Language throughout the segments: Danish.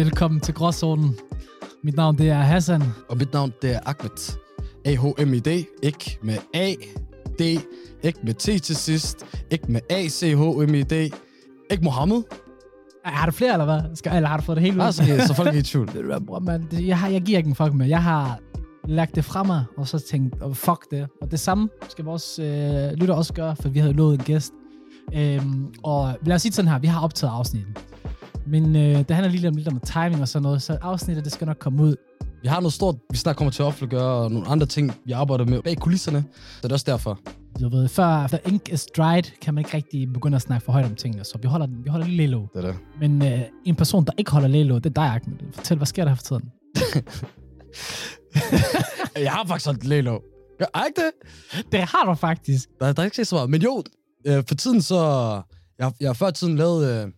Velkommen til Gråzonen. Mit navn det er Hassan. Og mit navn, det er Ahmed. A-H-M-I-D, ikke med A, D, ikke med T til sidst, ikke med A-C-H-M-I-D, ikke Mohammed. Er der flere, eller hvad? Skal, eller har du fået det hele ud? Altså, så folk er i tvivl. Ved du hvad, bror, man, det, jeg, har, jeg giver ikke en fuck med. Jeg har lagt det fra mig, og så tænkt, oh, fuck det. Og det samme skal vores øh, lytter også gøre, for vi havde lovet en gæst. Øhm, og lad os sige det sådan her, vi har optaget afsnittet. Men øh, det handler lige om, lidt om timing og sådan noget, så afsnittet, det skal nok komme ud. Vi har noget stort, vi snart kommer til at offentliggøre, og nogle andre ting, vi arbejder med bag kulisserne. Så det er også derfor. Du ved, før the ink is dried, kan man ikke rigtig begynde at snakke for højt om tingene, så vi holder, vi holder lige lidt Det er det. Men øh, en person, der ikke holder lægelå, det er dig, Ahmed. Fortæl, hvad sker der her for tiden? jeg har faktisk holdt Lelo. Ja, er ikke det? Det har du faktisk. Der, der er ikke så meget. Men jo, øh, for tiden så... Jeg, jeg har før tiden lavet... Øh,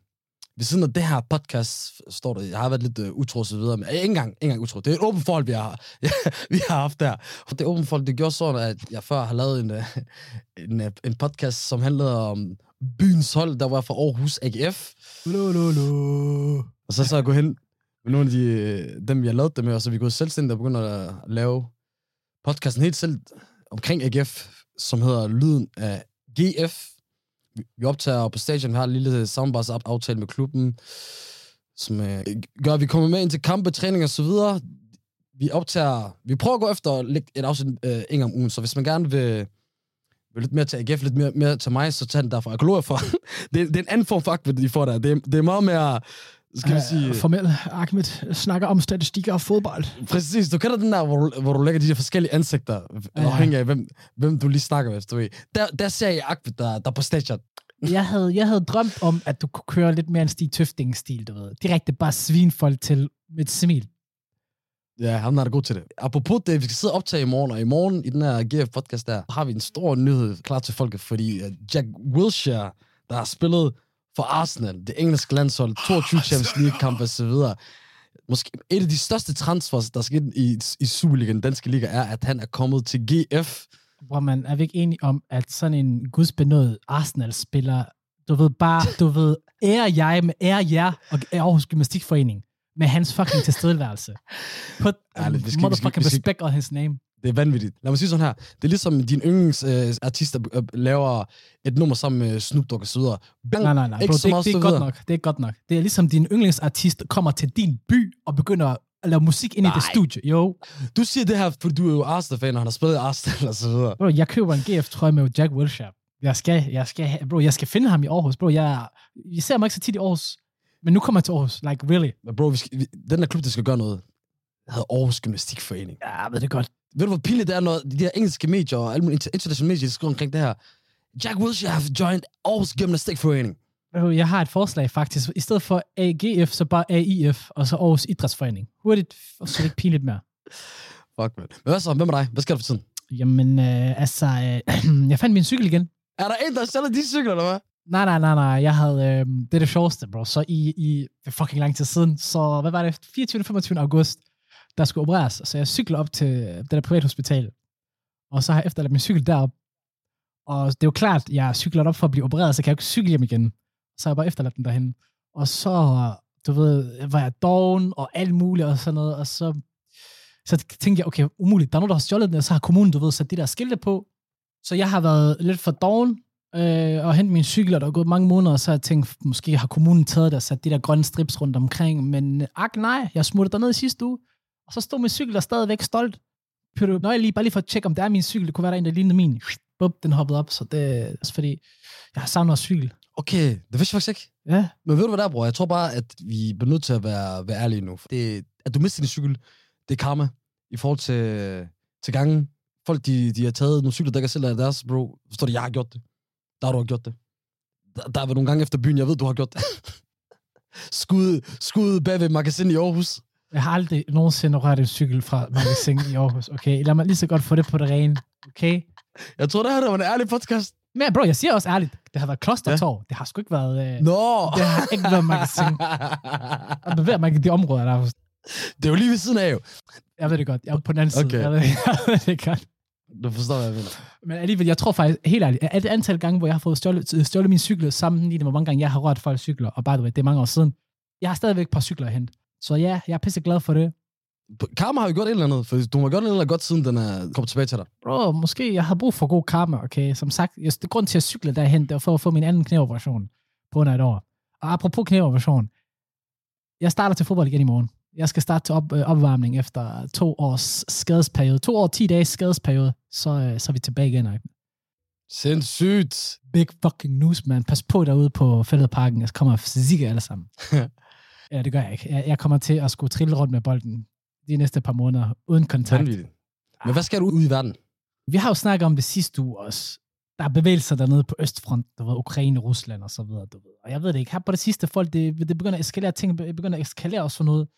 ved siden af det her podcast, står der, jeg har været lidt øh, utro og så videre, men ikke engang, ikke engang utro. Det er et åbent forhold, vi har, vi har haft der. Og det åbent forhold, det gjorde sådan, at jeg før har lavet en, øh, en, øh, en podcast, som handlede om byens hold, der var fra Aarhus AGF. Lululu. Og så så jeg gå hen med nogle af de, øh, dem, jeg lavede det med, og så vi gået selvstændigt og begyndt at lave podcasten helt selv omkring AGF, som hedder Lyden af GF. Vi- optager på stadion, vi har en lille samarbejdsaftale med klubben, som øh, gør, at vi kommer med ind til kampe, træning og så videre. Vi optager, vi prøver at gå efter at lægge et afsnit øh, en gang om ugen, så hvis man gerne vil, vil lidt mere til AGF, lidt mere, mere til mig, så tag den derfra. Jeg kan love for. det, det er en anden form for aktivt, I får der. Det det er meget mere, skal vi sige... Uh, formel Ahmed snakker om statistikker og fodbold. Præcis, du kender den der, hvor du, hvor du lægger de der forskellige ansigter, ja. afhængig af, hvem, hvem du lige snakker med, du ved. Der, der ser jeg Akvit, der, der er på stadion. Jeg havde, jeg havde drømt om, at du kunne køre lidt mere en Stig Tøfting-stil, du ved. Direkte bare svin folk til med et smil. Ja, han er da god til det. Apropos det, vi skal sidde og optage i morgen, og i morgen i den her GF-podcast der, har vi en stor nyhed klar til folket, fordi uh, Jack Wilshere, der har spillet for Arsenal, det engelske landshold, 22 Champions League-kampe osv., Måske et af de største transfers, der er sket i, i Superligaen, den danske liga, er, at han er kommet til GF. Hvor man er vi ikke enige om, at sådan en gudsbenået Arsenal-spiller, du ved bare, du ved, ære jeg med ære jer og Aarhus Gymnastikforening med hans fucking tilstedeværelse. Put Ærligt, vi skal- vi motherfucking skal- vi skal- respect on his name. Det er vanvittigt. Lad mig sige sådan her. Det er ligesom din yndlings øh, øh, laver et nummer sammen med Snoop Dogg og så videre. Bang, Nej, nej, nej. Bro, det, meget det er godt nok. Det er godt nok. Det er ligesom din yndlingsartist kommer til din by og begynder at lave musik ind i det studie. Jo. Du siger det her, fordi du er jo Arsenal-fan, og han har spillet Arsenal og så videre. Bro, jeg køber en GF-trøje med Jack Wilshere. Jeg skal, jeg skal, bro, jeg skal finde ham i Aarhus. Bro, jeg, jeg ser mig ikke så tit i Aarhus. Men nu kommer jeg til Aarhus. Like, really? Men bro, vi skal, vi, den der klub, der skal gøre noget, hedder Aarhus Gymnastikforening. Ja, ved det godt. Ved du, hvor pinligt det er, når de der engelske medier og alle mulige inter- internationale medier skriver omkring det her? Jack Wilshere have joined Aarhus Gymnastikforening. Jeg har et forslag faktisk. I stedet for AGF, så bare AIF, og så Aarhus Idrætsforening. Hurtigt, og så er det ikke pinligt mere. Fuck, man. Men hvad så? Hvem er dig? Hvad sker der for tiden? Jamen, øh, altså, øh, jeg fandt min cykel igen. Er der en, der sælger de cykler, eller hvad? Nej, nej, nej, nej. Jeg havde, øh, det er det sjoveste, bro. Så i, i det fucking lang tid siden, så hvad var det, 24. 25. august, der skulle opereres. Så jeg cykler op til det der privathospital. Og så har jeg efterladt min cykel derop. Og det er jo klart, jeg cykler op for at blive opereret, så kan jeg jo ikke cykle hjem igen. Så har jeg bare efterladt den derhen. Og så, du ved, var jeg doven og alt muligt og sådan noget. Og så, så tænkte jeg, okay, umuligt. Der er nogen, der har stjålet den, og så har kommunen, du ved, sat de der skilte på. Så jeg har været lidt for doven, øh, og hentet min cykel, og der er gået mange måneder, og så har jeg tænkt, måske har kommunen taget det og sat de der grønne strips rundt omkring, men ak nej, jeg smuttede derned i sidste uge, og så stod min cykel der stadigvæk stolt. Når jeg lige, bare lige for at tjekke, om det er min cykel, det kunne være der er en, der lignede min. Bup, den hoppede op, så det er også fordi, jeg har savnet cykel. Okay, det vidste jeg faktisk ikke. Ja, Men ved du hvad der er, bror? Jeg tror bare, at vi bliver nødt til at være, være ærlige nu. Det, at du mister din cykel, det er karma i forhold til, til gangen. Folk, de, de har taget nogle cykler, der ikke selv er deres, bro. Forstår du, jeg har gjort det. Der har du gjort det. Der, der har været nogle gange efter byen, jeg ved, du har gjort det. skud, skud bag ved magasin i Aarhus. Jeg har aldrig nogensinde rørt en cykel fra magasin i Aarhus, okay? Lad mig lige så godt få det på det rene, okay? Jeg tror, det her det var en ærlig podcast. Men bro, jeg siger også ærligt, det har været klostertår. Ja. Det har sgu ikke været... Øh, Nå! Det har ikke været magasin. Og bevæger mig i de områder, der er. det er jo lige ved siden af, jo. Jeg ved det godt. Jeg er på den anden side. Okay. Jeg, ved, jeg ved det godt. Du forstår, hvad jeg mener. Men alligevel, jeg tror faktisk, helt ærligt, at det antal gange, hvor jeg har fået stjålet, stjålet min cykel, sammenlignet med, hvor mange gange jeg har rørt folk cykler, og by the way, det er mange år siden, jeg har stadigvæk et par cykler at hente. Så ja, jeg er pisse glad for det. Karma har jo gjort et eller andet, for du har gjort et eller andet godt, siden den er kommet tilbage til dig. Bro, måske jeg har brug for god karma, okay? Som sagt, jeg, det grund til at cykle derhen, det var for at få min anden knæoperation på under et år. Og apropos knæoperation, jeg starter til fodbold igen i morgen. Jeg skal starte til op, øh, opvarmning efter to års skadesperiode. To år, ti dages skadesperiode, så, øh, så er vi tilbage igen. Ikke? Sindssygt. Big fucking news, man. Pas på derude på fældeparken. Jeg kommer sikkert alle sammen. ja, det gør jeg ikke. Jeg, jeg kommer til at skulle trille rundt med bolden de næste par måneder, uden kontakt. Vanvittigt. Men hvad skal du ud i verden? Vi har jo snakket om det sidste uge også. Der er bevægelser dernede på Østfront, du ved, Ukraine, Rusland og så videre, du ved. Og jeg ved det ikke, her på det sidste, folk, det, det begynder at eskalere, ting begynder at eskalere også for noget.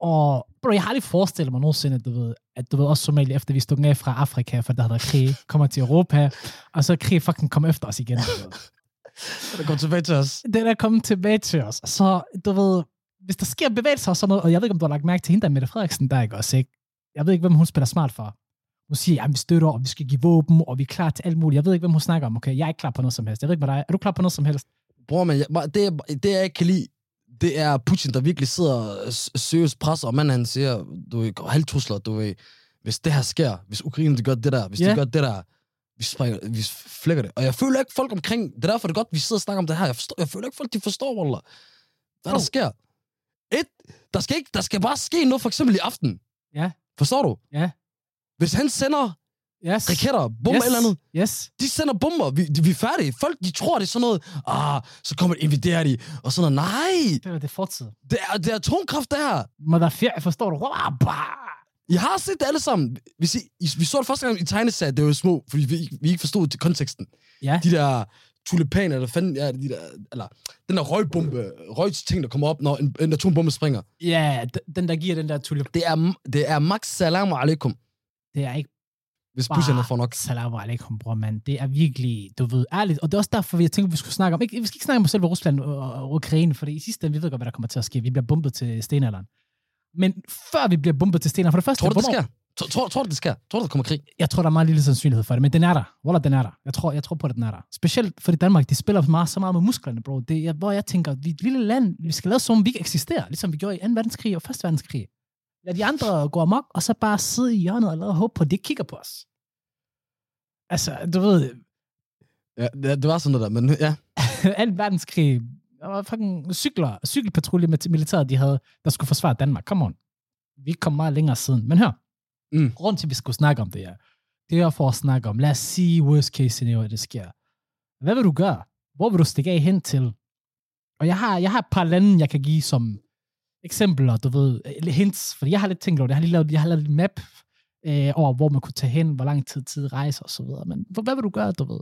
Og bro, jeg har aldrig forestillet mig nogensinde, du ved, at du ved, også Somalia, efter vi stod af fra Afrika, for der havde været krig, kommer til Europa, og så krig fucking kommer efter os igen. Du ved. Der kommer tilbage til os. Det er der kommet tilbage til os. Så, du ved, hvis der sker bevægelser og sådan noget, og jeg ved ikke, om du har lagt mærke til hende der, Mette Frederiksen, der er ikke også, ikke? Jeg ved ikke, hvem hun spiller smart for. Hun siger, at vi støtter, og vi skal give våben, og vi er klar til alt muligt. Jeg ved ikke, hvem hun snakker om. Okay, jeg er ikke klar på noget som helst. Jeg ved ikke med dig. Er du klar på noget som helst? Bror, men jeg, det, det, jeg ikke kan lide, det er Putin, der virkelig sidder seriøst presser, og manden han siger, du ved, halvtrusler, du ved, hvis det her sker, hvis Ukraine de gør det der, hvis Ja. de gør det der, vi, springer, vi flækker det. Og jeg føler ikke folk omkring, det er derfor det er godt, vi sidder og snakker om det her. Jeg, forstår, jeg føler ikke folk, de forstår, Wallah. Hvad der Jo. sker. Et, der skal, ikke, der skal bare ske noget, for eksempel i aften. Ja. Forstår du? Ja. Hvis han sender Yes. raketter, bomber yes. eller andet, Yes. de sender bomber, vi, de, vi er færdige. Folk, de tror, det er sådan noget, ah, så kommer de, invaderer de, og sådan noget. Nej, Det er det er fortid. det er, det er atomkraft, det her. Motherfucker, forstår du? Wow, bah. Jeg har set det alle sammen. Vi, se, I- vi så det første gang i tegneserien, det var jo små, fordi vi, ikke- vi ikke forstod konteksten. Ja. De der tulipaner, eller fanden, ja, de der, eller den der røgbombe, røgting, der kommer op, når en, en atombombe springer. Ja, d- den der giver den der tulip. Det er, det er max salam alaikum, Det er ikke hvis er for nok. Salam alaikum, bror, mand. Det er virkelig, du ved, ærligt. Og det er også derfor, jeg tænker, vi skulle snakke om, ikke, vi skal ikke snakke om selve Rusland og, Ukraine, for i sidste ende, vi ved godt, hvad der kommer til at ske. Vi bliver bombet til stenalderen. Men før vi bliver bombet til stenalderen, for det første, Tror du, det sker? Tror, tror, du, det sker? Tror du, der kommer krig? jeg tror, der er meget lille sandsynlighed for det, men den er der. Wallah, den er der. Jeg tror, jeg tror på, at den er der. Specielt fordi Danmark, de spiller meget, så meget med musklerne, bro. Det er, hvor jeg tænker, vi er et lille land, vi skal lade som om vi ikke eksisterer, ligesom vi gjorde i 2. verdenskrig og 1. verdenskrig. Lad de andre gå amok, og så bare sidde i hjørnet og lade håbe på, at de ikke kigger på os. Altså, du ved, Ja, det, det var sådan noget der, men ja. 2. verdenskrig, der var fucking cykler, cykelpatrulje med militæret, de havde, der skulle forsvare Danmark. Come on. Vi kom meget længere siden. Men hør, Mm. grund til, at vi skulle snakke om det her, det er for at snakke om, lad os sige worst case scenario, det sker. Hvad vil du gøre? Hvor vil du stikke af hen til? Og jeg har, jeg har et par lande, jeg kan give som eksempler, du ved, eller hints, fordi jeg har lidt tænkt over det. Jeg har lige lavet, jeg har lavet en map øh, over, hvor man kunne tage hen, hvor lang tid tid rejse og så videre. Men hvad vil du gøre, du ved?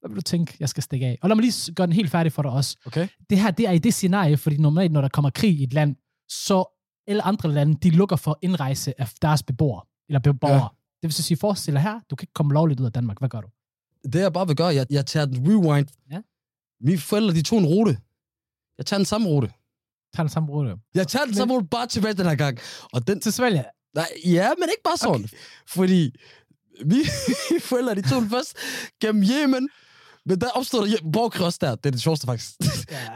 Hvad vil du tænke, jeg skal stikke af? Og lad mig lige gøre den helt færdig for dig også Okay. det her, det er i det scenarie, fordi normalt, når der kommer krig i et land, så alle andre lande, de lukker for indrejse af deres beboere, eller beboere. Ja. Det vil så sige, forestil dig her, du kan ikke komme lovligt ud af Danmark. Hvad gør du? Det jeg bare vil gøre, jeg, jeg tager den rewind. Ja. Mine forældre, de tog en rute. Jeg tager den samme rute. Tag den samme rute. Jeg tager den samme rute bare tilbage den her gang. Og den, Til Sverige. nej, ja, men ikke bare sådan. Okay. Fordi mine forældre, de tog den først gennem Yemen. Men der opstod der borgerkrig der. Det er det sjoveste faktisk. Ja.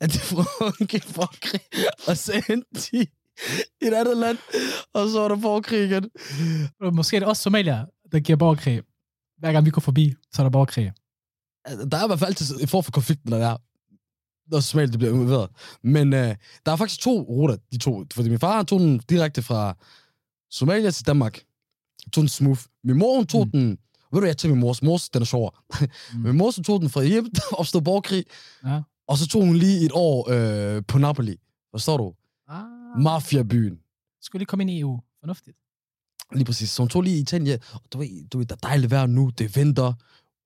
at de gik borgerkrig, og så endte de i et andet land, og så var der borgerkrig igen. Måske er det også Somalia, der giver borgerkrig. Hver gang vi går forbi, så er der borgerkrig. Altså, Der er i hvert fald altid en form for konflikt, når der er når Somalia det bliver involveret. Men øh, der er faktisk to ruter, de to. Fordi min far tog den direkte fra Somalia til Danmark. Tog den smooth. Min mor, hun tog mm. den... Ved du, jeg til min mors. Mors, den er sjovere. Mm. Min mor, så tog den fra hjem, der opstod borgerkrig. Ja. Og så tog hun lige et år øh, på Napoli. Forstår du? Ah, Mafiabyen. skulle lige komme ind i EU. Fornuftigt. Lige præcis. Så hun tog lige Italien. Og Du ved, du ved, der er dejligt vejr nu. Det er vinter.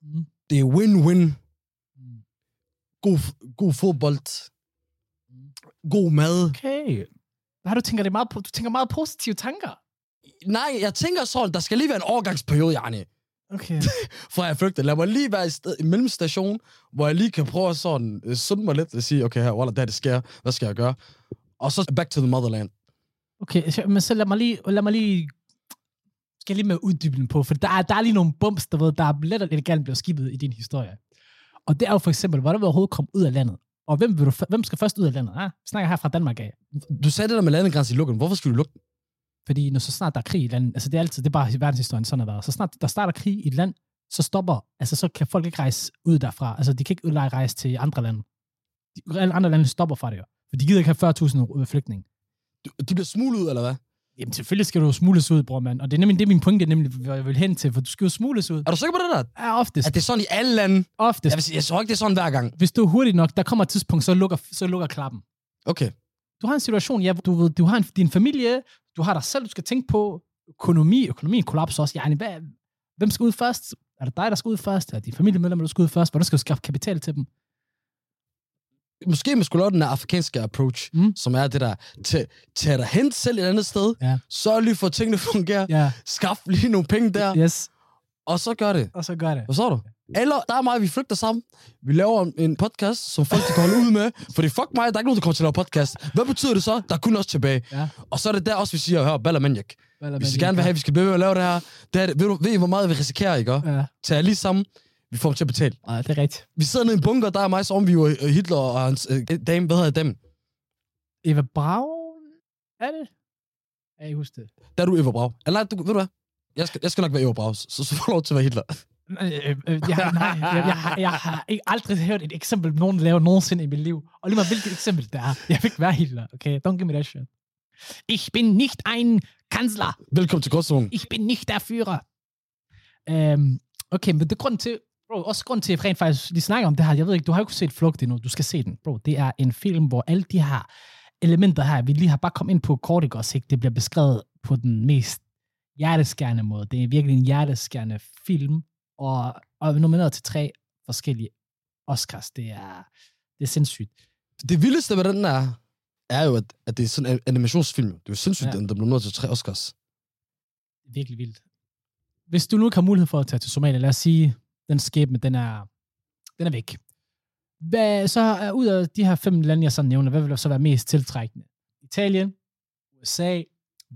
Mm. Det er win-win. Mm. God, god fodbold. God mad. Okay. Hvad du tænker, det er meget, du tænker meget positive tanker? Nej, jeg tænker sådan, der skal lige være en overgangsperiode, Jarni. Okay. fra jeg flygter. Lad mig lige være i, sted, i mellemstation, hvor jeg lige kan prøve at sådan, uh, sunde mig lidt og sige, okay, her, Wallah, det her, det sker. Hvad skal jeg gøre? Og så back to the motherland. Okay, så- men så lad mig lige, lad mig lige skal lige med uddybningen på, for der er, der er lige nogle bums, der, ved, der er let og elegant blevet skibet i din historie. Og det er jo for eksempel, hvordan vil du overhovedet komme ud af landet? Og hvem, vil du, hvem skal først ud af landet? Ah, vi snakker her fra Danmark af. Du sagde det der med landegrænsen i lukken. Hvorfor skulle du lukke den? Fordi når så snart der er krig i et land, altså det er altid, det er bare verdenshistorien sådan at være. Så snart der starter krig i et land, så stopper, altså så kan folk ikke rejse ud derfra. Altså de kan ikke udleje rejse til andre lande. De, alle andre lande stopper fra det jo. For de gider ikke have 40.000 flygtninge. Du, de bliver smuglet ud, eller hvad? Jamen selvfølgelig skal du jo smugles ud, bror mand. Og det er nemlig det, er min pointe, nemlig, hvad jeg vil hen til, for du skal jo smugles ud. Er du sikker på det der? Ja, oftest. At det er sådan i alle lande? oftest. Jeg, vil sige, jeg tror ikke, det er sådan hver gang. Hvis du er hurtig nok, der kommer et tidspunkt, så lukker, så lukker klappen. Okay. Du har en situation, ja, du, ved, du har en, din familie, du har dig selv, du skal tænke på økonomi. Økonomien kollapser også. Ja, hvad, hvem skal ud først? Er det dig, der skal ud først? Er det dine familiemedlemmer, der skal ud først? Hvordan skal du skaffe kapital til dem? Måske man skulle lave den afrikanske approach, Mm. som er det der, tag, dig hen selv et andet sted, Ja. sørg lige for, at tingene fungerer, Ja, skaff lige nogle penge der, yes. og så gør det. Og så gør det. Hvad så du? Eller der er mig, vi flygter sammen. Vi laver en- podcast, som folk kan holde ud med. Fordi fuck mig, der er ikke nogen, der kommer til at lave podcast. Hvad betyder det så? Der er kun os tilbage. Ja. Og så er det der også, vi siger, hør, Balla Vi skal gerne vil have, at vi skal blive ved at lave det her. Det er, ved, du, ved I, hvor meget vi risikerer, ikke? Ja. Tag jer lige sammen. Vi får dem til at betale. ja, det er rigtigt. Vi sidder nede i en bunker, der er mig, så om vi var øh, Hitler og hans øh, dame. Hvad hedder dem? Eva Braun? Er det? Ja, jeg husker det. Der er du Eva Brav. Eller nej, du, ved du hvad? Jeg skal, jeg skal nok være Eva Brav, så, så får du lov til at være Hitler. Øh, øh, jeg, nej, jeg, jeg, har, jeg har ikke aldrig hørt et eksempel, nogen laver nogensinde i mit liv. Og lige meget hvilket eksempel det er. Jeg vil ikke være Hitler, okay? Don't give me that shit. Ich bin nicht ein Kanzler. Velkommen til Gråzonen. Ich bin nicht der Führer. Um, okay, men det er grund til, bro, også grund til, at jeg rent faktisk lige snakker om det her. Jeg ved ikke, du har jo ikke set Flugt endnu. Du skal se den, bro. Det er en film, hvor alle de her elementer her, vi lige har bare kommet ind på kort, ikke også, ikke? Det bliver beskrevet på den mest hjerteskærende måde. Det er virkelig en hjerteskærende film, og, og er nomineret til tre forskellige Oscars. Det er, det er sindssygt. Det vildeste ved den er, er jo, at, at det er sådan en animationsfilm. Det er jo sindssygt, Ja. der blev nået til tre Oscars. Det er virkelig vildt. Hvis du nu ikke har mulighed for at tage til Somalia, lad os sige, den skæbne, den er, den er væk. Hvad, så er ud af de her fem lande, jeg så nævner, hvad vil så være mest tiltrækkende? Italien, USA,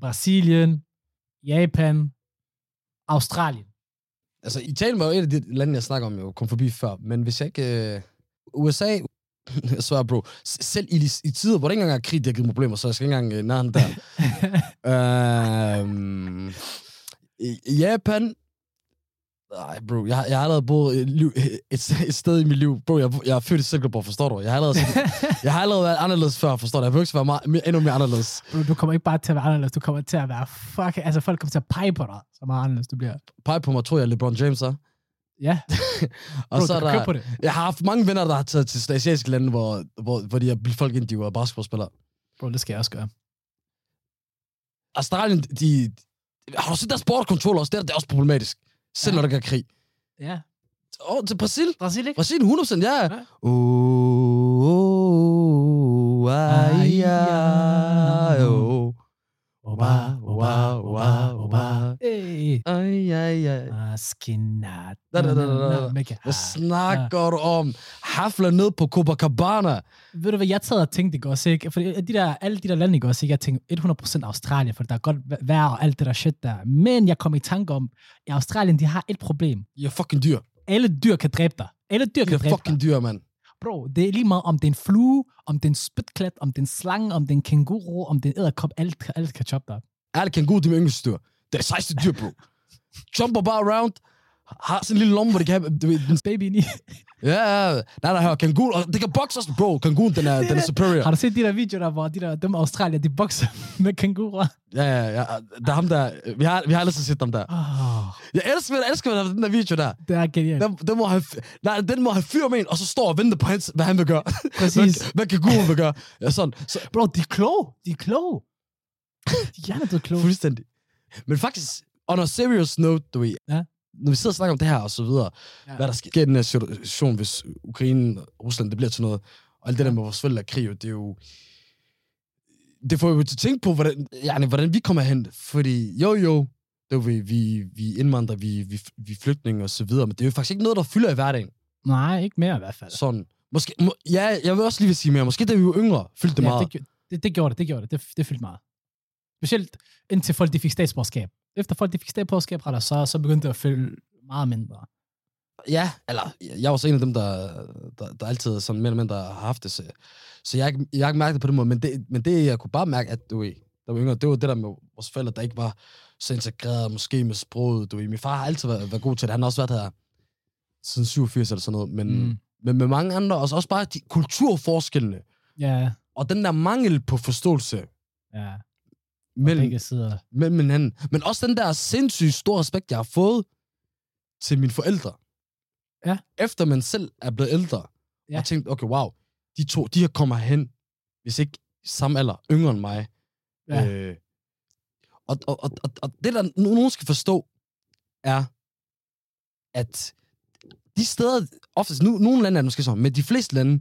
Brasilien, Japan, Australien. Altså, Italien var jo et af de lande, jeg snakker om, jeg kom forbi før. Men hvis jeg ikke... Øh, USA... Jeg svarer, bro. Selv i, i tider, hvor der ikke engang er krig, der har givet problemer, så jeg skal ikke engang øh, nærheden der. øhm, Japan... Nej, bro, jeg, har- jeg har allerede boet et, liv, et, et sted i mit liv. Bro, jeg, jeg er født i Silkeborg, forstår du? Jeg har allerede, jeg har allerede været anderledes før, forstår du? Jeg vil ikke være meget, endnu mere anderledes. Bro, du kommer ikke bare til at være anderledes, du kommer til at være fuck, altså folk kommer til at pege på dig, så meget anderledes du bliver. Pege på mig, tror jeg, LeBron James er. Ja, Og bro, så du er der, på det. Jeg har haft mange venner, der har taget til asiatiske lande, hvor, hvor, hvor de har bildt folk ind, de var basketballspillere. Bro, det skal jeg også gøre. Australien, de, har du set deres border også? Det er, det er også problematisk. Selv Ja. når der er krig. Ja. Åh, til Brasil. Brasilien, ikke? Brasilien, 100%, ja. Ja. Uh, uh, ai, ai, oh. Oba, oba, oba, oba. Hey. Ai, ai, ai. Maskinat. Hvad snakker du om? Hafler ned på Copacabana. Ved du hvad, jeg sad og tænkte ikke også, ikke? For de der, alle de der lande, ikke også, ikke? Jeg tænkte 100% Australien, for der er godt vejr og alt det der shit der. Men jeg kom i tanke om, i Australien, de har et problem. I er fucking dyr. Alle dyr kan dræbe dig. Alle dyr kan er dræbe fucking dig. dyr, mand. Bro, det er lige meget, om det er en flue, om det er en spytklat, om det er en slange, om det er en kænguru, om det er en æderkop, alt, alt kan choppe dig. Alle kænguru, det er med yngste dyr. Det er det sejste dyr, bro. Jumper bare around. Har sådan en lille lomme, hvor det kan have... Du ved, den, Baby i. ja, ja. Nej, nej, hør. Kænguru, og det kan boxe også, bro. Kænguru, den er, den er superior. Har du set de der videoer, der, hvor de der dumme Australier, de bokser med kænguruer? Ja, ja, ja. Der er ham der... Vi har, vi har altid set dem der. Oh, Jeg elsker, jeg elsker den der video der. det er genialt. Den, den, må have, nej, den må have fyr med en, og så står og venter på, hans, hvad han vil gøre. Præcis. hvad, hvad kænguruen vil gøre. Ja, sådan. Så, Bro, de er kloge. De er kloge. De er hjernedød kloge. fuldstændig. Men faktisk, on a serious note, du ved, Ja. Når vi sidder og snakker om det her og så videre, Ja. hvad der sker i den her situation, hvis Ukraine og Rusland, det bliver til noget, og alt det der med vores forældre krig, det er jo, det får jo til at tænke på, hvordan, yani, hvordan vi kommer hen, fordi jo jo, det vi, vi er indvandrere, vi, vi, vi flygtninge og så videre, men det er jo faktisk ikke noget, der fylder i hverdagen. Nej, ikke mere i hvert fald. Sådan. Måske, må, ja, jeg vil også lige vil sige mere. Måske da vi var yngre, fyldte det ja, meget. det, det, det, gjorde det, det gjorde det. Det, det fyldte meget. Specielt indtil folk de fik statsborgerskab. Efter folk de fik statsborgerskab, retter, så, så begyndte det at fylde meget mindre. Ja, eller jeg er også en af dem, der, der, der altid sådan mere eller mindre har haft det. Så, så jeg, jeg har ikke mærket det på den måde, men det, men det jeg kunne bare mærke, at du ved, der var yngre, det var det der med vores forældre, der ikke var så integreret, måske med sproget. Du ved. Min far har altid været, været god til det. Han har også været her siden 87 eller sådan noget. Men, Mm. men med mange andre, og så også bare de kulturforskellene, Ja, og den der mangel på forståelse ja. Mellem, Begge sider. mellem hinanden. Men også den der sindssygt store respekt, jeg har fået til mine forældre. Ja. Efter man selv er blevet ældre, Ja. og tænkt, okay, wow, de to, de her kommer hen, hvis ikke samme alder, yngre end mig. Ja. Øh, og, og, og, og, og det, der no- nogen skal forstå, er, at de steder, oftest, nu, nogle lande er det måske sådan, men de fleste lande,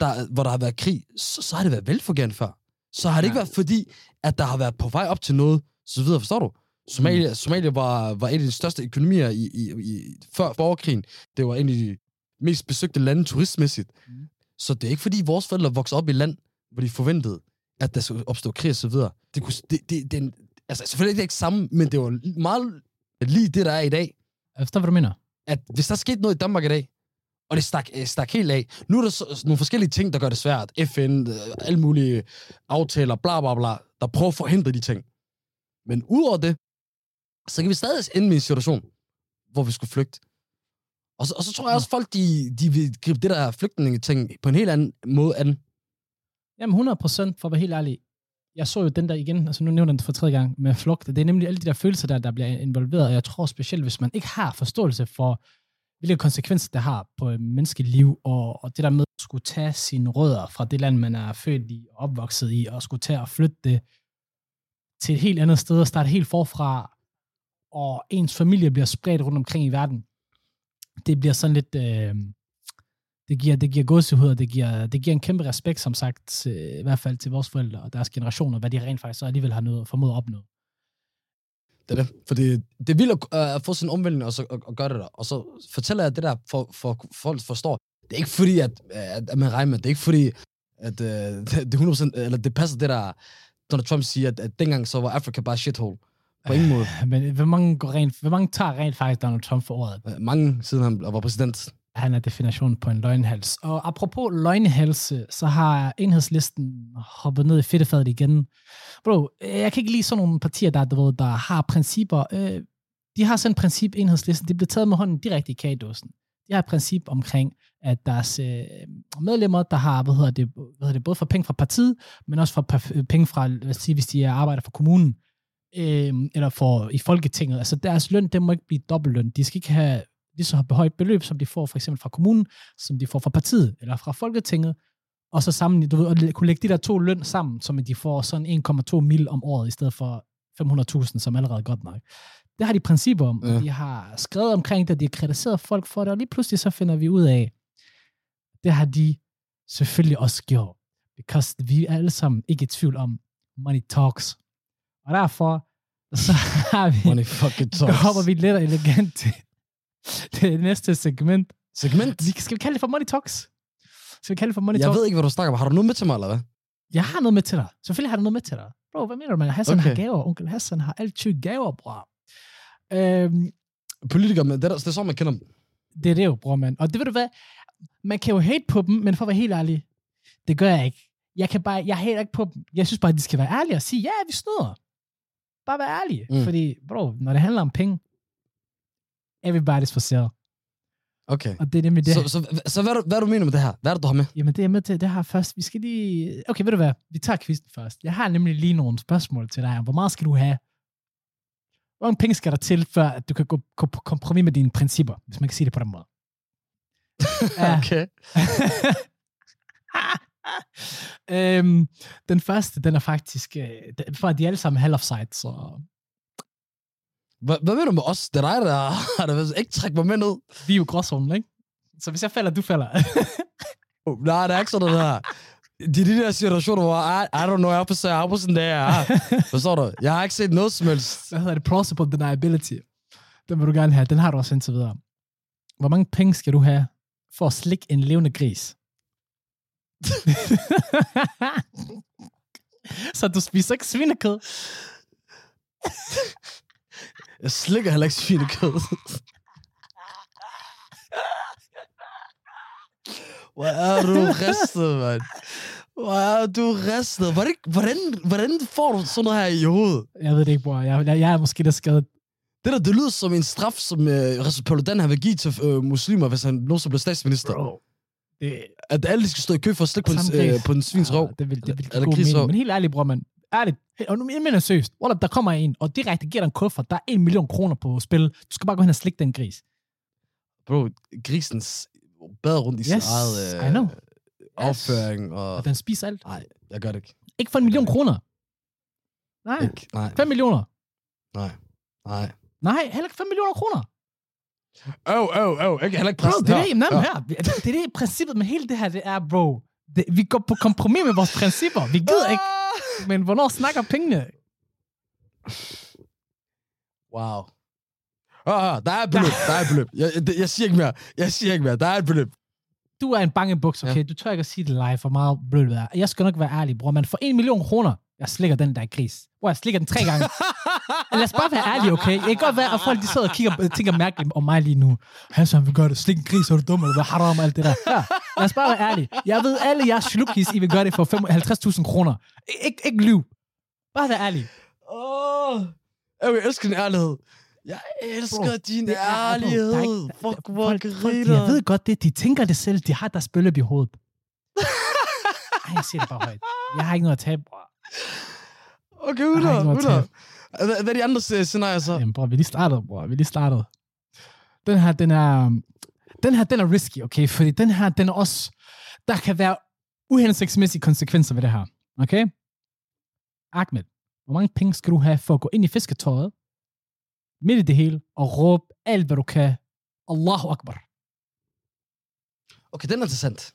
der, hvor der har været krig, så, så har det været velfungerende før. Så har det ikke været fordi, at der har været på vej op til noget, så videre, forstår du? Somalia, mm. Somalia var, var en af de største økonomier i, i, i, før borgerkrigen. Det var en af de mest besøgte lande turistmæssigt. Mm. Så det er ikke fordi, vores forældre voksede op i land, hvor de forventede, at der skulle opstå krig og så videre. Det, kunne, det, det, det, altså, selvfølgelig er det ikke samme, men det var meget lige det, der er i dag. Jeg forstår, hvad du mener. At hvis der skete noget i Danmark i dag, og det stak, øh, stak helt af. Nu er der så, øh, nogle forskellige ting, der gør det svært. FN, øh, alle mulige aftaler, bla bla bla, der prøver at forhindre de ting. Men udover det, så kan vi stadig ende i en situation, hvor vi skulle flygte. Og så, og så tror jeg også, folk de, de vil gribe det der flygtninge-ting på en helt anden måde an. Jamen 100 procent, for at være helt ærlig. Jeg så jo den der igen, altså nu nævner den for tredje gang, med flugt. Det er nemlig alle de der følelser der, der bliver involveret, og jeg tror specielt, hvis man ikke har forståelse for, hvilke konsekvenser det har på et menneskeliv, og, og det der med at skulle tage sine rødder fra det land, man er født i og opvokset i, og skulle tage og flytte det til et helt andet sted og starte helt forfra, og ens familie bliver spredt rundt omkring i verden. Det bliver sådan lidt... Øh, det giver, det giver gåsehud, og det giver, det giver en kæmpe respekt, som sagt, til, i hvert fald til vores forældre og deres generationer, hvad de rent faktisk så alligevel har noget, formået at opnå. Det er det. Fordi det er vildt at, øh, at få sin omvendelse og, så, og, og gøre det der. Og så fortæller jeg det der, for, for folk forstår. Det er ikke fordi, at, at, at man regner med, det er ikke fordi, at uh, det, er 100%, eller det passer det der, Donald Trump siger, at, at dengang så var Afrika bare shithole. På ingen måde. Men hvor mange, går rent, hvor mange tager rent faktisk Donald Trump for året? Øh, Mange siden han var præsident. Han er definitionen på en løgnhals. Og apropos løgnhalse, så har enhedslisten hoppet ned i fedtefadet igen. Bro, øh, jeg kan ikke lide sådan nogle partier, der, du ved, der har principper. Øh, de har sådan et princip, enhedslisten, det bliver taget med hånden direkte i kagedåsen. De har et princip omkring, at deres øh, medlemmer, der har, hvad hedder, det, hvad hedder det, både for penge fra partiet, men også for øh, penge fra, lad os sige, hvis de arbejder for kommunen, øh, eller for i Folketinget. Altså deres løn, det må ikke blive dobbeltløn. De skal ikke have lige så højt beløb, som de får for eksempel fra kommunen, som de får fra partiet, eller fra Folketinget, og så sammen, du ved, og kunne lægge de der to løn sammen, som de får sådan 1,2 mil om året, i stedet for 500.000, som allerede er godt nok. Det har de principper om, Ja. de har skrevet omkring det, de har kritiseret folk for det, og lige pludselig så finder vi ud af, det har de selvfølgelig også gjort, because vi er alle sammen ikke i tvivl om, money talks. Og derfor, så har vi, Money fucking talks. hopper vi lidt elegant til det næste segment. Segment? Vi, skal vi kalde det for money talks? Skal vi kalde det for money Jeg talks? ved ikke, hvad du snakker om. Har du noget med til mig, eller hvad? Jeg har noget med til dig. Selvfølgelig har du noget med til dig. Bro, hvad mener du, man? Hassan Okay. har gaver. Onkel Hassan har altid gaver, bror. Øhm, Politikere, men det er, det er sådan, man kender dem. det er det jo, bror, mand. Og det ved du hvad? Man kan jo hate på dem, men for at være helt ærlig, det gør jeg ikke. Jeg kan bare, jeg hater ikke på dem. Jeg synes bare, at de skal være ærlige og sige, ja, vi snyder. Bare være ærlige. Mm. Fordi, bro, når det handler om penge, everybody's for sale. Okay. Og det er nemlig det. Så, så, så hvad, hvad du mener med det her? Hvad er det, du har med? Jamen, det er med til. Det har først. Vi skal lige... Okay, ved du hvad? Vi tager quizzen først. Jeg har nemlig lige nogle spørgsmål til dig. Hvor meget skal du have? Hvor mange penge skal der til, før at du kan gå, gå på kompromis med dine principper, hvis man kan sige det på den måde? Okay. øhm, den første, den er faktisk... Øh, for de alle sammen half offside, så Hvad, hvad mener du med os? Det er dig, der har der ikke trække mig med ned. vi er jo gråzonen, ikke? Så hvis jeg falder, du falder. Oh, nej, det er ikke sådan noget her. Det er de der situationer, hvor I, I don't know, jeg er på sig, jeg er på sådan der. Forstår du? Jeg har ikke set noget som helst. Hvad hedder det? Plausible deniability. Den vil du gerne have. Den har du også indtil videre. Hvor mange penge skal du have for at slikke en levende gris? Så du spiser ikke svinekød? Jeg slikker heller ikke svinekød. Hvor er du ristet, mand. Hvor er du ristet. Hvordan, hvordan, hvordan får du sådan noget her i hovedet? Jeg ved det ikke, bror. Jeg, jeg, jeg er måske der skadet. Det der, det lyder som en straf, som øh, Recep Paludan har vil give til øh, muslimer, hvis han nogensinde bliver statsminister. Bro. Det, At alle skal stå i kø for at slikke på en, øh, på en svins. Ja, det vil, det vil give god mening. Men helt ærligt, bror, man. Ærligt. Og nu mener jeg seriøst. Wallah, der kommer en, og direkte giver dig en kuffert. Der er en million kroner på spil. Du skal bare gå hen og slikke den gris. Bro, grisens bad rundt i sin Yes, eget I øh, know. afføring. Og... Og den spiser alt. Nej, jeg gør det ikke. Ikke for en million kroner. Nej. ikke. Nej, 5 millioner. nej, nej. Nej, heller ikke 5 millioner kroner. Åh, åh, åh, ikke heller ikke Bro, præsten det er her. det, Ja. her. Det, det er det princippet med hele det her, det er, bro. Det, vi går på kompromis med vores principper. Vi gider ikke. Men hvornår snakker pengene? Wow. Ah, ah, der er et beløb, der er et beløb. Jeg, jeg, jeg siger ikke mere. Jeg siger ikke mere. Der er et beløb. Du er en bange buks, okay? Ja. Du tør ikke at sige det live, for meget blødt er. Jeg skal nok være ærlig, bror. Men for en million kroner, jeg slikker den der gris. Hvor jeg slikker den tre gange. Lad os bare være ærlige, okay? Det kan godt være, at folk de sidder og kigger og tænker mærkeligt om mig lige nu. Hassan, vil gøre det. Slik en gris, er du dum, eller hvad haram og alt det der. Ja, lad os bare være ærlige. Jeg ved, alle jeres slukis, I vil gøre det for fem- 50.000 kroner. Ik- ikke, lyv. Bare vær ærlig. Åh, oh, jeg elsker din ærlighed. Jeg elsker Bro, din det er- er ærlighed. ikke- Fuck, hvor griner. jeg ved godt det. De tænker det selv. De har deres bølge i hovedet. Ej, jeg siger det bare højt. Jeg har ikke noget at tabe, bror. Okay, Jeg har 100, ikke noget 100. at Hvad, hvad er de andre scenarier så? Jamen, bror, vi lige startet, bror. Vi lige startet. Den her, den er... Den her, den er risky, okay? Fordi den her, den er også... Der kan være uhensigtsmæssige konsekvenser ved det her. Okay? Ahmed, hvor mange penge skal du have for at gå ind i fisketøjet, midt i det hele, og råbe alt, hvad du kan, Allahu Akbar. Okay, den er interessant.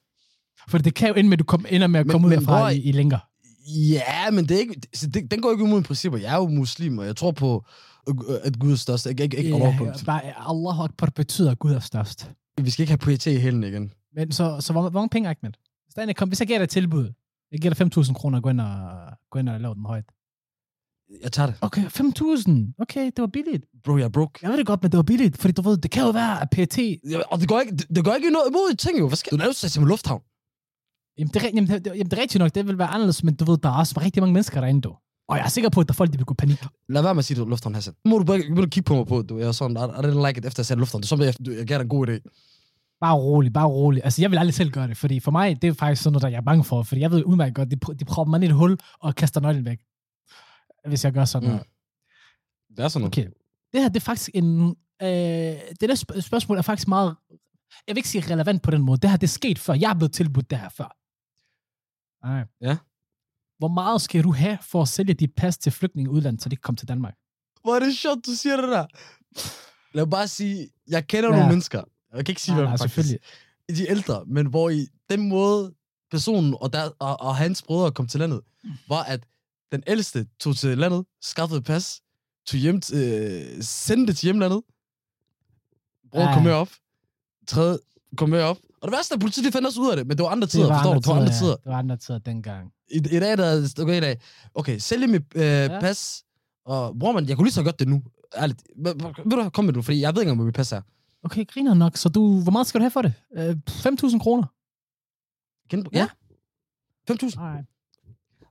For det kan jo ende med, at du kom, ender med at Men- komme ud men derfra bror, i, i længere. Ja, men det er ikke, så det, den går ikke imod principper. Jeg er jo muslim, og jeg tror på, øh, at Gud er størst. Ikke, ikke, ikke Ja, yeah, bare Allahu Akbar betyder, at Gud er størst. Vi skal ikke have PET i hælen igen. Men så, så hvor, hvor mange penge, Ahmed? Er en, kom, hvis jeg giver dig et tilbud, jeg giver dig 5.000 kroner, gå ind og, gå ind og lave den højt. Jeg tager det. Okay, 5.000. Okay, det var billigt. Bro, jeg er broke. Jeg ved det godt, men det var billigt, fordi du ved, det kan jo være, at PET... Ja, og det går ikke, det, det går ikke noget imod ting jo. Hvad skal du lave sig med lufthavn? Jamen det, jamen, det, jamen, det er rigtigt nok, det vil være anderledes, men du ved, der er også rigtig mange mennesker derinde, du. Og jeg er sikker på, at der er folk, der vil gå panik. Lad være med at sige, du lufthavn, Hassan. Må du bare du kigge på mig på, du. Jeg er sådan, I, I didn't like it, efter jeg sagde lufthavn. Det er som, jeg, jeg gav dig en god idé. Bare rolig, bare rolig. Altså, jeg vil aldrig selv gøre det, fordi for mig, det er faktisk sådan noget, der jeg er bange for, fordi jeg ved udmærket godt, de, pr- de propper mig ned i et hul og kaster nøglen væk. Hvis jeg gør sådan Mm. noget. Det er sådan noget. Okay. Det her, det er faktisk en... Øh, det der sp- spørgsmål er faktisk meget... Jeg vil ikke sige relevant på den måde. Det her, det er sket før. Jeg er blevet tilbudt det her før. Nej. Ja. Hvor meget skal du have for at sælge dit pas til flygtninge i udlandet, så de kan komme til Danmark? Hvor er det sjovt, du siger det der. Lad mig bare sige, jeg kender Ja. nogle mennesker. Jeg kan ikke sige, Nej, hvem nej, faktisk. selvfølgelig. De ældre, men hvor i den måde, personen og, der, og, og hans brødre kom til landet, var, at den ældste tog til landet, skaffede et pas, tog hjem, t- øh, sendte det til hjemlandet. Bror Ja. kom med op. Tredje kom med op. Og det værste er, at politiet fandt også ud af det, men det var andre tider, var forstår du? Det var andre ja. tider. Det var andre tider dengang. I, I dag der er okay, i dag. Okay, sælge mit øh, ja. pas. Og bror man, jeg kunne lige så godt det nu. Ærligt. Ved du, kom med du, fordi jeg ved ikke engang, hvad mit pas er. Okay, griner nok. Så du, hvor meget skal du have for det? Øh, 5.000 kroner? Gen- Ja. ja. 5.000. Nej.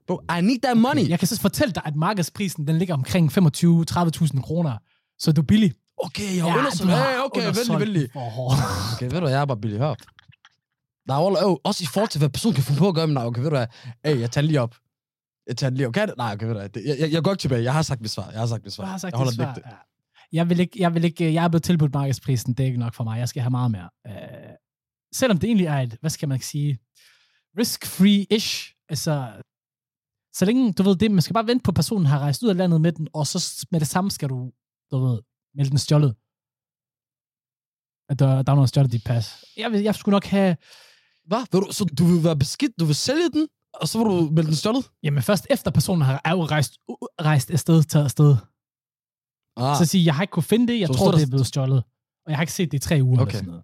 Bro, I need that money. Okay, jeg kan så fortælle dig, at markedsprisen den ligger omkring 25-30.000 kroner. Så du er billig. Okay, jeg har undersøgt. Hey, okay, for hårdt. Okay, ved du, jeg er bare billig her. Er jo, øh, også i forhold til, hvad personen kan finde på at gøre, men nej, okay, ved du hvad, hey, jeg tager lige op. Jeg tager lige op. Kan det? Nej, okay, ved du hvad, det, jeg, jeg, jeg går ikke tilbage. Jeg har sagt mit svar. Jeg har sagt mit svar. Jeg har sagt jeg holder svar. Ja. Jeg vil ikke, jeg vil ikke, jeg er blevet tilbudt markedsprisen, det er ikke nok for mig. Jeg skal have meget mere. Uh, selvom det egentlig er et, hvad skal man sige, risk-free-ish. Altså, så længe, du ved det, man skal bare vente på, at personen har rejst ud af landet med den, og så med det samme skal du, du ved, melde den stjålet. At der, der er noget stjålet dit pas. Jeg, vil, jeg skulle nok have, Hvad? Du, så du vil være beskidt, du vil sælge den, Og så var du meldt den stjålet? Jamen først efter personen har er jo rejst, rejst afsted, taget afsted. Ah, Så sige, jeg har ikke kunne finde det, jeg Så tror, der- det er blevet stjålet. Og jeg har ikke set det i tre uger Okay. eller sådan noget.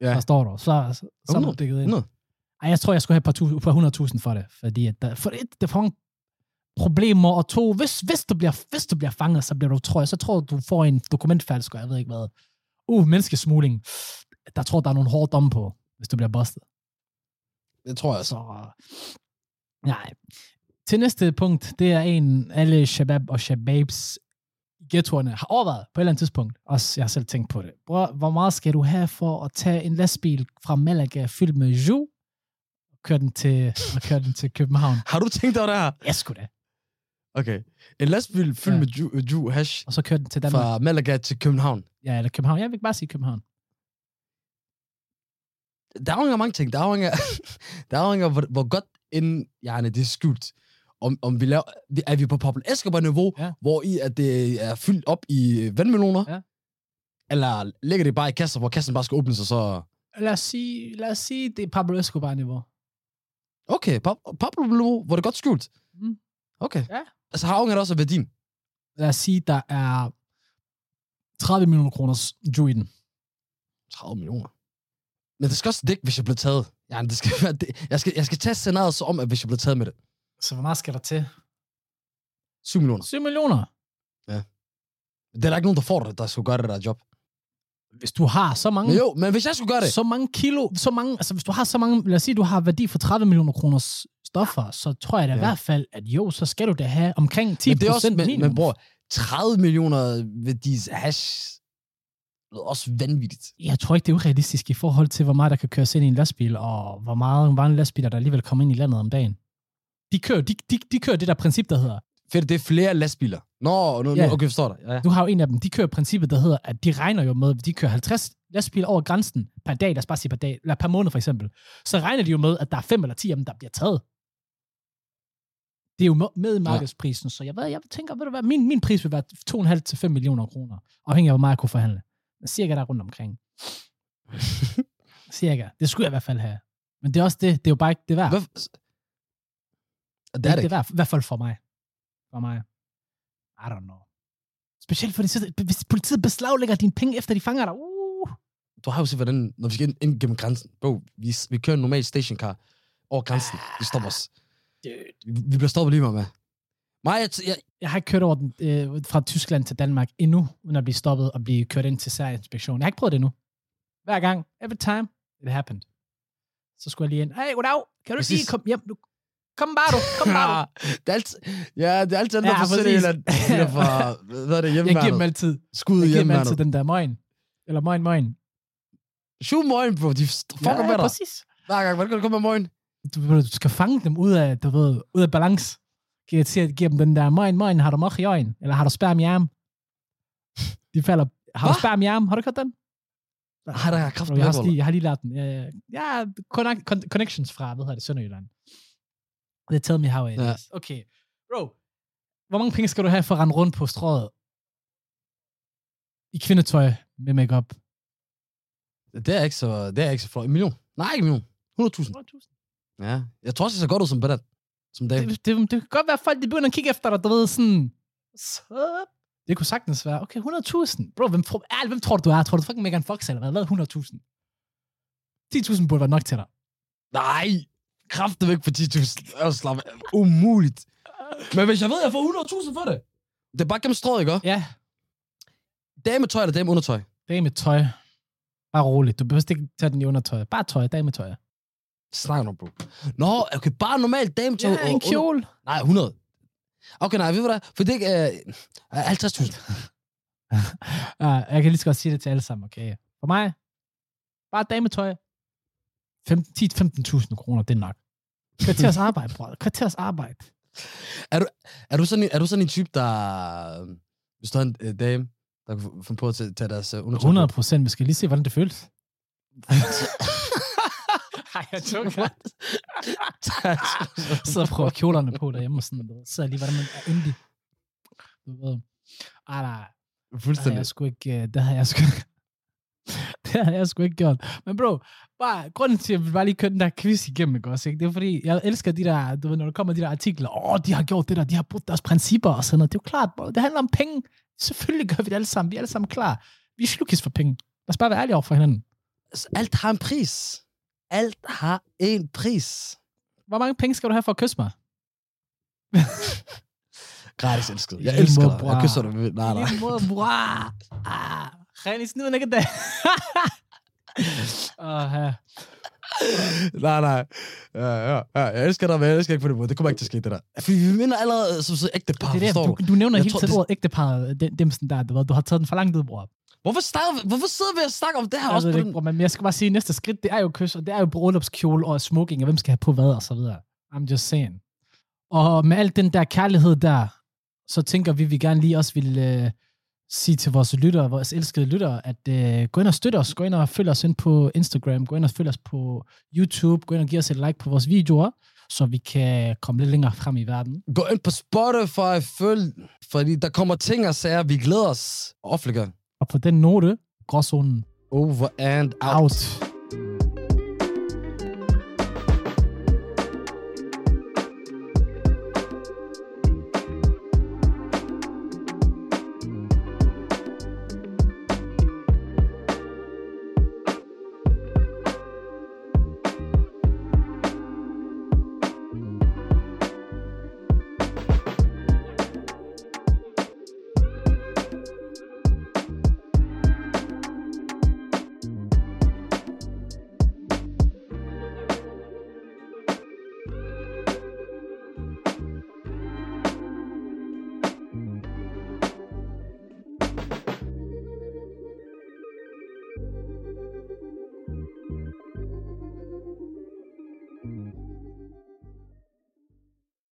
Ja. Der står der. Så, så, så er 100. det dækket ind. 100. Ej, jeg tror, jeg skulle have et par, tu, par 100.000 for det. Fordi at der, for et, det er for mange problemer, og to, hvis, hvis, du bliver, hvis du bliver fanget, så bliver du, tror jeg, så tror du får en dokumentfalsk, og jeg ved ikke hvad. Uh, menneskesmugling. Der tror der er nogle hårde domme på, hvis du bliver bustet. Det tror jeg. Så, nej. Til næste punkt, det er en, alle shabab og shababs ghettoerne har overvejet på et eller andet tidspunkt. Også jeg har selv tænkt på det. Bror, hvor meget skal du have for at tage en lastbil fra Malaga fyldt med jus, og køre den til, og køre den til København? Har du tænkt over det her? Jeg skulle da. Okay. En lastbil fyldt Ja. med ju, ju hash Og så køre den til Danmark. fra Malaga til København. Ja, eller København. Jeg vil bare sige København. Der afhænger af mange ting. Der afhænger, der afhænger af, hvor, hvor godt inden yani, det er skjult. Om, om vi laver, er vi på Pablo Escobar-niveau, Ja. hvor i at det er fyldt op i vandmeloner? Ja. Eller ligger det bare i kasser, hvor kassen bare skal åbnes, og så... Lad os sige, lad os sige det er Pablo Escobar-niveau. Okay, Pab- Pablo-niveau, hvor det er godt skjult. Mm. Okay. Ja. Altså har afhænger det også af værdien. Lad os sige, der er 30 millioner kroners i den. 30 millioner. Men det skal også dække, hvis jeg bliver taget. Ja, det skal være det. Jeg, skal, jeg skal tage scenariet så om, at hvis jeg bliver taget med det. Så hvor meget skal der til? 7 millioner. 7 millioner. Det er der ikke nogen, der får det, der skulle gøre det der job. Hvis du har så mange, Men jo, men hvis jeg skulle gøre det... så mange kilo, så mange, altså hvis du har så mange, lad os sige, du har værdi for 30 millioner kroners stoffer, så tror jeg da ja. i Ja. hvert fald, at jo, så skal du da have omkring 10 men det er også, procent men, men bror, 30 millioner de hash det er også vanvittigt. Jeg tror ikke, det er urealistisk i forhold til, hvor meget der kan køres ind i en lastbil, og hvor meget mange lastbiler, der alligevel kommer ind i landet om dagen. De kører, de, de, de kører det der princip, der hedder, Fedt, det er flere lastbiler. Nå, nu, Ja. nu okay, forstår dig. Ja. du har jo en af dem, de kører princippet, der hedder, at de regner jo med, at de kører 50 lastbiler over grænsen per dag, lad os bare sige per dag, eller per måned for eksempel, så regner de jo med, at der er fem eller ti af dem, der bliver taget. Det er jo med- markedsprisen, så jeg, ved, jeg tænker, ved du hvad, min, min pris vil være 2,5 til 5 millioner kroner, afhængig af, hvor meget jeg kunne forhandle. Cirka der rundt omkring. cirka. Det skulle jeg i hvert fald have. Men det er også det, det er jo bare ikke det værd. Hvad? Det er det det værd, i hvert fald for mig. For mig. I don't know. Specielt fordi, hvis politiet beslaglægger dine penge, efter de fanger dig. Uh. Du har jo set, hvordan, når vi skal ind, ind gennem grænsen. Bro, vi, vi kører en normal stationcar over grænsen. Vi stopper os. Vi, bliver stoppet lige med. Mig, jeg, jeg, Jeg har ikke kørt over den, øh, fra Tyskland til Danmark endnu, uden at blive stoppet og blive kørt ind til særinspektion. Jeg har ikke prøvet det endnu. Hver gang, every time, it happened. Så skulle jeg lige ind. Hey, goddag. Kan du ikke lige Præcis. komme hjem? Du, kom bare du, kom bare du. det er altid, ja, det er altid dem, Ja, præcis. Sønderjylland. De der fra, hvad er det, Jeg giver dem hjemmeværnet? altid, Skud jeg giver dem altid hjemmeværnet. den der møgn. Eller møgn, møgn. Shoot møgen, bro. De fucker med dig. præcis. Hver gang, hvordan kan du komme med møgen? du, du skal fange dem ud af, du ved, ud af balance. Giver, siger, giver dem den der, møgn, møgn, har du mok i øjen? Eller har du sperm i arm? De falder, har du Hva? sperm i arm? Har du hørt den? Har der kraft jeg, har, lige, jeg har lige lært den. Ja, ja. ja connect, con- connections fra, hvad hedder det, Sønderjylland. They tell me how it Ja. is. Okay. Bro, hvor mange penge skal du have for at rende rundt på strået i kvindetøj med makeup? Det er ikke så, det er ikke så flot. En million. Nej, ikke en million. 100.000. 100.000. Ja. Jeg tror også, det ser godt ud som Bedat. Som dame. Det, det, det kan godt være, at folk de begynder at kigge efter dig, du ved, sådan... Så... Det kunne sagtens være, okay, 100.000. Bro, hvem, tror, ærligt, hvem tror du, du er? Tror du fucking Megan Fox eller hvad? Hvad er 100.000? 10.000 burde være nok til dig. Nej. Kræftet væk for 10.000. Jeg slap af. Umuligt. Men hvis jeg ved, at jeg får 100.000 for det. Det er bare gennem strået, ikke? Ja, Dame tøj eller dame undertøj? det er med tøj. Bare roligt. Du behøver ikke tage den i undertøj. Bare tøj, dametøj. Snakker du om, bro. Nå, okay, bare normalt dame tøj. Ja, en kjole. Nej, 100. Okay, nej, ved du hvad? For det er ikke... Uh, 50.000. Ja, jeg kan lige så godt sige det til alle sammen, okay? For mig, bare dametøj. 10-15.000 kroner, det er nok. Kvarters arbejde, bror. Kvarters arbejde. Er du sådan en, er du sådan en type, der... øh, Hvis du har en uh, dame, der kan finde på at tage deres uh, undertøj 100 på? procent. Vi skal lige se, hvordan det føles. Jeg joker. sidder og prøver kjolerne på derhjemme og sådan noget. Sidder lige, hvordan man er yndig. Du ved. Ej, nej. Det har Fuldstændig. jeg sgu ikke... øh, Det har jeg sgu... det har jeg sgu ikke gjort. Men bro, bare, grunden til, at vi bare lige kørte den der quiz igennem, ikke også? Ikke? Det er fordi, jeg elsker de der, du ved, når der kommer de der artikler, åh, oh, de har gjort det der, de har brugt deres principper og sådan noget. Det er jo klart, bro, det handler om penge. Selvfølgelig gør vi det alle sammen. Vi er alle sammen klar. Vi er slukis for penge. Lad os bare være ærlige over for hinanden. Altså, Alt har en pris. Alt har en pris. Hvor mange penge skal du have for at kysse mig? Gratis elsket. Jeg elsker dig. Jeg kysser dig. Nej, nej. Måde, bror. Ah, Ren i snuden, ikke det? Åh, nej, nej. Ja, ja, ja. Jeg elsker dig, men jeg elsker ikke på det måde. Det kommer ikke til at ske, det der. Fordi vi minder allerede som så ægte par, Det er det, forstår du, du? du nævner Jeg hele tiden det- ordet ægteparret, dem, dem sådan der, du, du har taget den for langt ud, bror. Hvorfor, snakker, hvorfor sidder vi og snakker om det her Jeg også ved på det den? ikke, bror, men jeg skal bare sige, at næste skridt, det er jo kys, og det er jo bryllupskjole og smoking, og hvem skal have på hvad, og så videre. I'm just saying. Og med al den der kærlighed der, så tænker vi, vi gerne lige også vil øh, sige til vores lyttere, vores elskede lyttere, at øh, gå ind og støtte os, gå ind og følg os ind på Instagram, gå ind og følg os på YouTube, gå ind og give os et like på vores videoer, så vi kan komme lidt længere frem i verden. Gå ind på Spotify, følg, fordi der kommer ting og sager. Vi glæder os. Offentliggør. Og på den note, gråzonen Over and out. out.